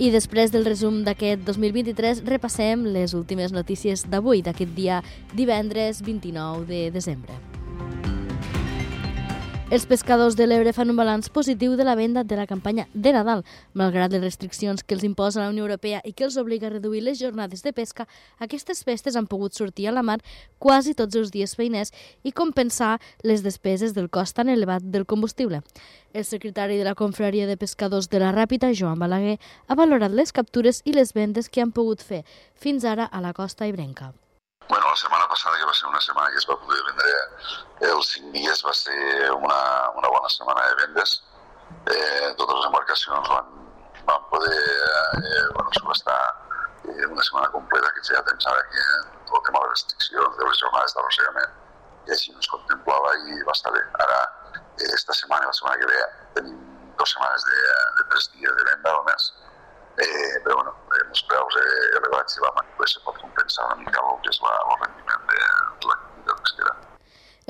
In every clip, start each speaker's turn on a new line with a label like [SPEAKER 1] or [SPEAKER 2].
[SPEAKER 1] I després del resum d'aquest 2023 repassem les últimes notícies d'avui, d'aquest dia divendres 29 de desembre. Els pescadors de l'Ebre fan un balanç positiu de la venda de la campanya de Nadal. Malgrat les restriccions que els imposa la Unió Europea i que els obliga a reduir les jornades de pesca, aquestes festes han pogut sortir a la mar quasi tots els dies feiners i compensar les despeses del cost tan elevat del combustible. El secretari de la Confraria de Pescadors de la Ràpita, Joan Balaguer, ha valorat les captures i les vendes que han pogut fer fins ara a la costa ibrenca.
[SPEAKER 2] Bueno, la setmana passada, que va ser una setmana que es va poder vendre els cinc dies, va ser una, una bona setmana de vendes. Eh, totes les embarcacions van, van poder eh, bueno, subestar eh, una setmana completa que ja pensava que el tema de restriccions de les jornades d'arrossegament i així no es contemplava i va estar bé. Ara, eh, esta setmana i la setmana que ve, tenim dues setmanes de, de tres dies de venda només, eh, però bueno, els preus eh, elevats i la manipulació pot compensar una mica el que és la, el rendiment de, de l'activitat pesquera.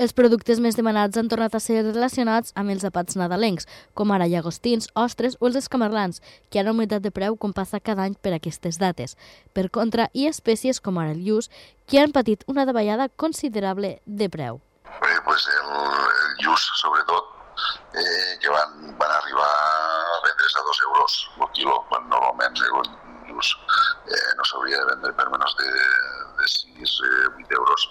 [SPEAKER 1] Els productes més demanats han tornat a ser relacionats amb els apats nadalencs, com ara llagostins, ostres o els escamarlans, que han augmentat de preu com passa cada any per aquestes dates. Per contra, hi ha espècies com ara el lluç, que han patit una davallada considerable de preu.
[SPEAKER 2] Bé, pues el, el lluç, sobretot, eh, que van, van arribar a vendre's a dos euros el quilo, quan normalment lluç eh, no s'hauria de vendre per menys de, de 6, eh, 8 euros.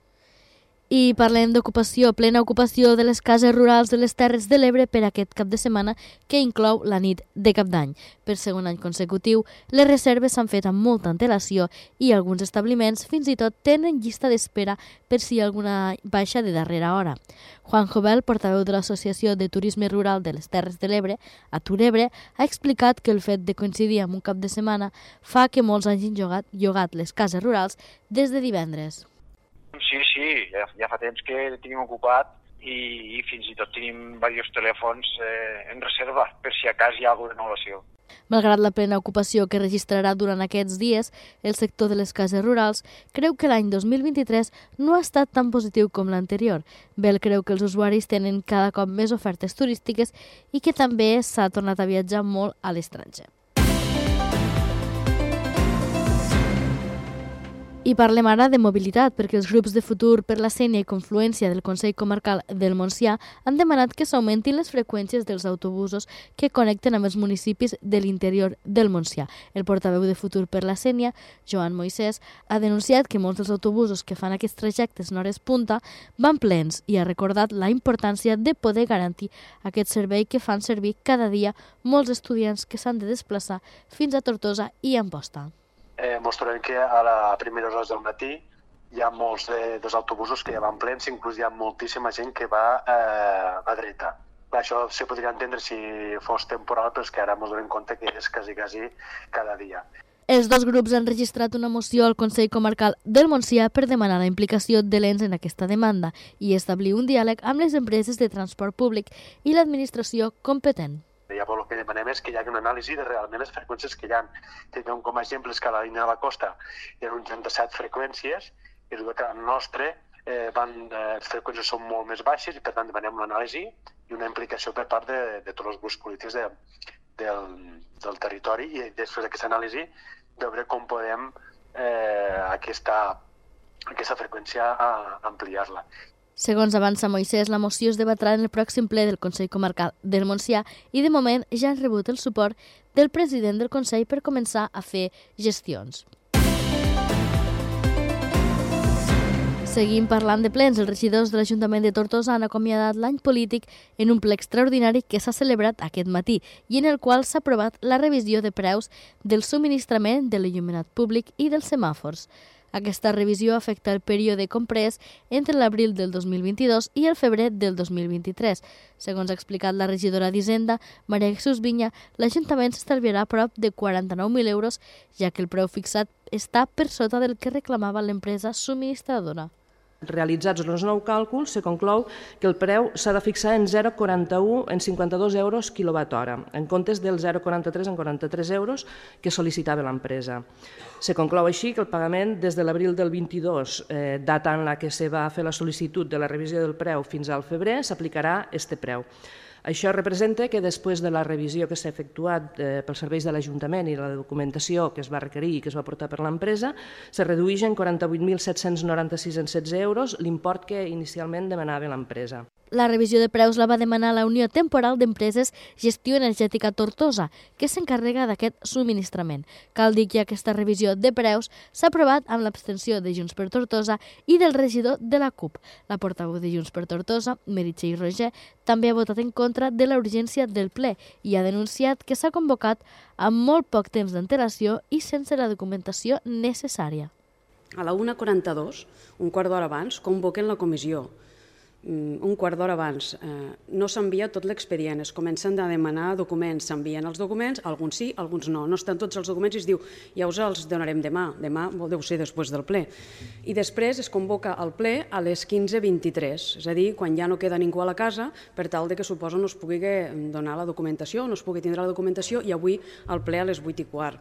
[SPEAKER 1] I parlem d'ocupació, plena ocupació de les cases rurals de les Terres de l'Ebre per aquest cap de setmana que inclou la nit de cap d'any. Per segon any consecutiu, les reserves s'han fet amb molta antelació i alguns establiments fins i tot tenen llista d'espera per si hi ha alguna baixa de darrera hora. Juan Jovel, portaveu de l'Associació de Turisme Rural de les Terres de l'Ebre, a Turebre, ha explicat que el fet de coincidir amb un cap de setmana fa que molts hagin llogat, llogat les cases rurals des de divendres.
[SPEAKER 3] Sí, sí, ja, ja fa temps que tenim ocupat i, i fins i tot tenim diversos telèfons eh, en reserva per si a cas hi ha alguna renovació.
[SPEAKER 1] Malgrat la plena ocupació que registrarà durant aquests dies, el sector de les cases rurals creu que l'any 2023 no ha estat tan positiu com l'anterior. Bell creu que els usuaris tenen cada cop més ofertes turístiques i que també s'ha tornat a viatjar molt a l'estranger. I parlem ara de mobilitat, perquè els grups de futur per la Sènia i Confluència del Consell Comarcal del Montsià han demanat que s'augmentin les freqüències dels autobusos que connecten amb els municipis de l'interior del Montsià. El portaveu de Futur per la Sènia, Joan Moisès, ha denunciat que molts dels autobusos que fan aquests trajectes en hores punta van plens i ha recordat la importància de poder garantir aquest servei que fan servir cada dia molts estudiants que s'han de desplaçar fins a Tortosa i Amposta
[SPEAKER 4] eh, mos trobem que a la primera hores del matí hi ha molts de, dels autobusos que ja van plens, inclús hi ha moltíssima gent que va eh, a dreta. Això se podria entendre si fos temporal, però és que ara ens donem compte que és quasi, quasi cada dia.
[SPEAKER 1] Els dos grups han registrat una moció al Consell Comarcal del Montsià per demanar la implicació de l'ENS en aquesta demanda i establir un diàleg amb les empreses de transport públic i l'administració competent.
[SPEAKER 4] Llavors el que demanem és que hi hagi una anàlisi de realment les freqüències que hi ha. Tenim com a exemples que a la línia de la costa hi ha un 37 freqüències i que a la nostra eh, van, eh, les freqüències són molt més baixes i per tant demanem una anàlisi i una implicació per part de, de tots els grups polítics de, del, del territori i després d'aquesta anàlisi veure com podem eh, aquesta, aquesta freqüència ampliar-la.
[SPEAKER 1] Segons avança Moisès, la moció es debatrà en el pròxim ple del Consell Comarcal del Montsià i de moment ja han rebut el suport del president del Consell per començar a fer gestions. Seguim parlant de plens. Els regidors de l'Ajuntament de Tortosa han acomiadat l'any polític en un ple extraordinari que s'ha celebrat aquest matí i en el qual s'ha aprovat la revisió de preus del subministrament de l'il·luminat públic i dels semàfors. Aquesta revisió afecta el període comprès entre l'abril del 2022 i el febrer del 2023. Segons ha explicat la regidora d'Hisenda, Maria Jesús Vinya, l'Ajuntament s'estalviarà prop de 49.000 euros, ja que el preu fixat està per sota del que reclamava l'empresa subministradora.
[SPEAKER 5] Realitzats els nous càlculs, se conclou que el preu s'ha de fixar en 0,41 en 52 euros quilowatt hora, en comptes del 0,43 en 43 euros que sol·licitava l'empresa. Se conclou així que el pagament des de l'abril del 22, eh, data en la que se va fer la sol·licitud de la revisió del preu fins al febrer, s'aplicarà este preu. Això representa que després de la revisió que s'ha efectuat eh, pels serveis de l'Ajuntament i la documentació que es va requerir i que es va portar per l'empresa, se redueix en 48.796 en 16 euros l'import que inicialment demanava l'empresa.
[SPEAKER 1] La revisió de preus la va demanar la Unió Temporal d'Empreses Gestió Energètica Tortosa, que s'encarrega d'aquest subministrament. Cal dir que aquesta revisió de preus s'ha aprovat amb l'abstenció de Junts per Tortosa i del regidor de la CUP. La portaveu de Junts per Tortosa, Meritxell Roger, també ha votat en contra de la urgència del ple i ha denunciat que s'ha convocat amb molt poc temps d'antelació i sense la documentació necessària.
[SPEAKER 6] A la 1.42, un quart d'hora abans, convoquen la comissió un quart d'hora abans. Eh, no s'envia tot l'expedient, es comencen a demanar documents, s'envien els documents, alguns sí, alguns no. No estan tots els documents i es diu ja us els donarem demà, demà deu ser després del ple. I després es convoca el ple a les 15.23, és a dir, quan ja no queda ningú a la casa, per tal de que suposo no es pugui donar la documentació, no es pugui tindre la documentació i avui el ple a les 8 i quart.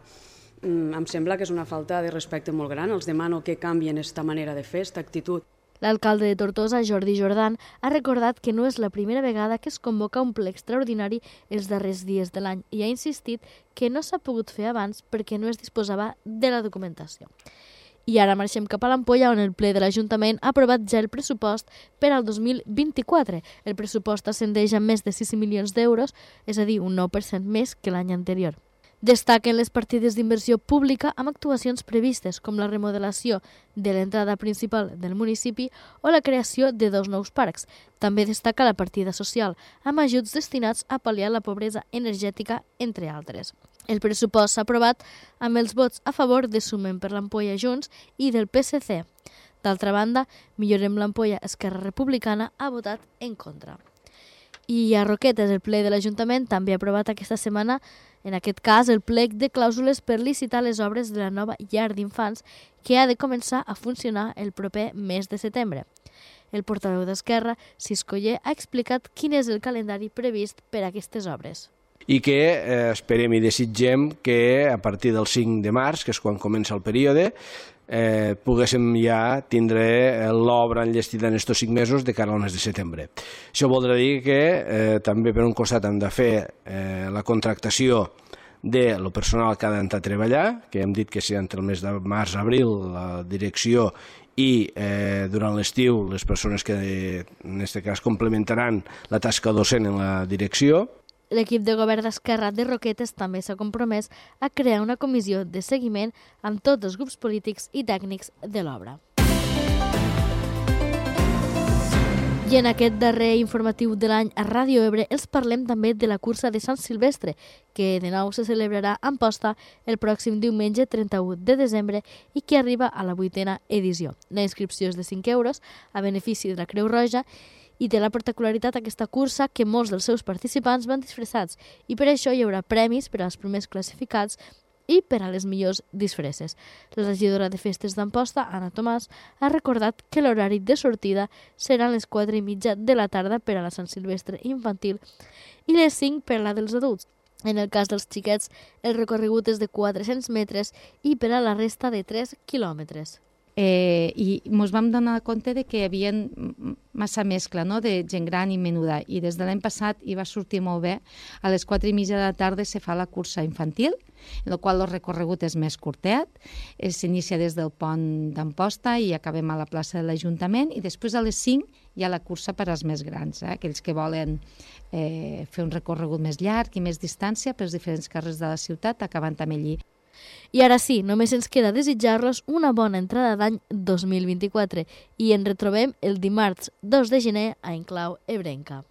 [SPEAKER 6] Mm, em sembla que és una falta de respecte molt gran, els demano que canvien aquesta manera de fer, aquesta actitud.
[SPEAKER 1] L'alcalde de Tortosa, Jordi Jordan, ha recordat que no és la primera vegada que es convoca un ple extraordinari els darrers dies de l'any i ha insistit que no s'ha pogut fer abans perquè no es disposava de la documentació. I ara marxem cap a l'Ampolla, on el ple de l'Ajuntament ha aprovat ja el pressupost per al 2024. El pressupost ascendeix a més de 6 milions d'euros, és a dir, un 9% més que l'any anterior. Destaquen les partides d'inversió pública amb actuacions previstes, com la remodelació de l'entrada principal del municipi o la creació de dos nous parcs. També destaca la partida social, amb ajuts destinats a pal·liar la pobresa energètica, entre altres. El pressupost s'ha aprovat amb els vots a favor de Sumen per l'Ampolla Junts i del PSC. D'altra banda, Millorem l'Ampolla Esquerra Republicana ha votat en contra. I a Roquetes, el ple de l'Ajuntament també ha aprovat aquesta setmana, en aquest cas, el plec de clàusules per licitar les obres de la nova llar d'infants que ha de començar a funcionar el proper mes de setembre. El portaveu d'Esquerra, Siscoller, ha explicat quin és el calendari previst per a aquestes obres
[SPEAKER 7] i que eh, esperem i desitgem que a partir del 5 de març, que és quan comença el període, eh, poguéssim ja tindre l'obra enllestida en aquests cinc mesos de cara al mes de setembre. Això voldrà dir que eh, també per un costat hem de fer eh, la contractació de lo personal que ha d'entrar a treballar, que hem dit que si entre el mes de març-abril la direcció i eh, durant l'estiu les persones que en aquest cas complementaran la tasca docent en la direcció,
[SPEAKER 1] L'equip de govern d'Esquerra de Roquetes també s'ha compromès a crear una comissió de seguiment amb tots els grups polítics i tècnics de l'obra. I en aquest darrer informatiu de l'any a Ràdio Ebre els parlem també de la cursa de Sant Silvestre, que de nou se celebrarà en posta el pròxim diumenge 31 de desembre i que arriba a la vuitena edició. La inscripció és de 5 euros a benefici de la Creu Roja i té la particularitat aquesta cursa que molts dels seus participants van disfressats i per això hi haurà premis per als primers classificats i per a les millors disfresses. La regidora de festes d'Amposta, Anna Tomàs, ha recordat que l'horari de sortida seran les 4 i mitja de la tarda per a la Sant Silvestre infantil i les 5 per a la dels adults. En el cas dels xiquets, el recorregut és de 400 metres i per a la resta de 3 quilòmetres
[SPEAKER 8] eh, i ens vam donar compte de que hi havia massa mescla no? de gent gran i menuda i des de l'any passat hi va sortir molt bé a les 4 i mitja de la tarda se fa la cursa infantil en la qual el recorregut és més curtet, eh, s'inicia des del pont d'Amposta i acabem a la plaça de l'Ajuntament i després a les 5 hi ha la cursa per als més grans, eh? aquells que volen eh, fer un recorregut més llarg i més distància pels diferents carrers de la ciutat, acabant també allí.
[SPEAKER 1] I ara sí, només ens queda desitjar-los una bona entrada d'any 2024 i ens retrobem el dimarts 2 de gener a Enclau Ebrenca.